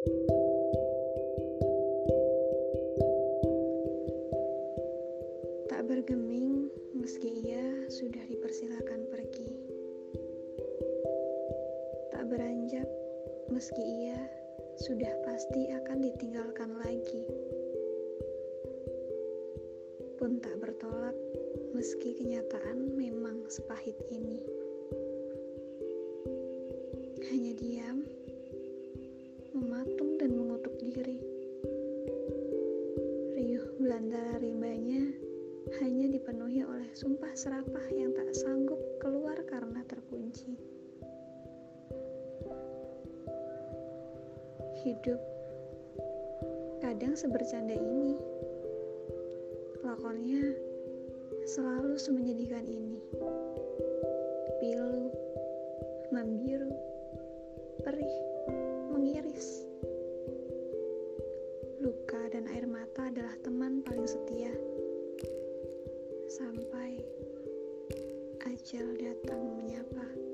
Tak bergeming meski ia sudah dipersilakan pergi. Tak beranjak meski ia sudah pasti akan ditinggalkan lagi. Pun tak bertolak meski kenyataan memang sepahit ini. Hanya diam, Belantara rimbanya hanya dipenuhi oleh sumpah serapah yang tak sanggup keluar karena terkunci. Hidup kadang sebercanda ini. Lakonnya selalu semenyedihkan ini. Pilu, membiru, perih, Sampai ajal datang menyapa.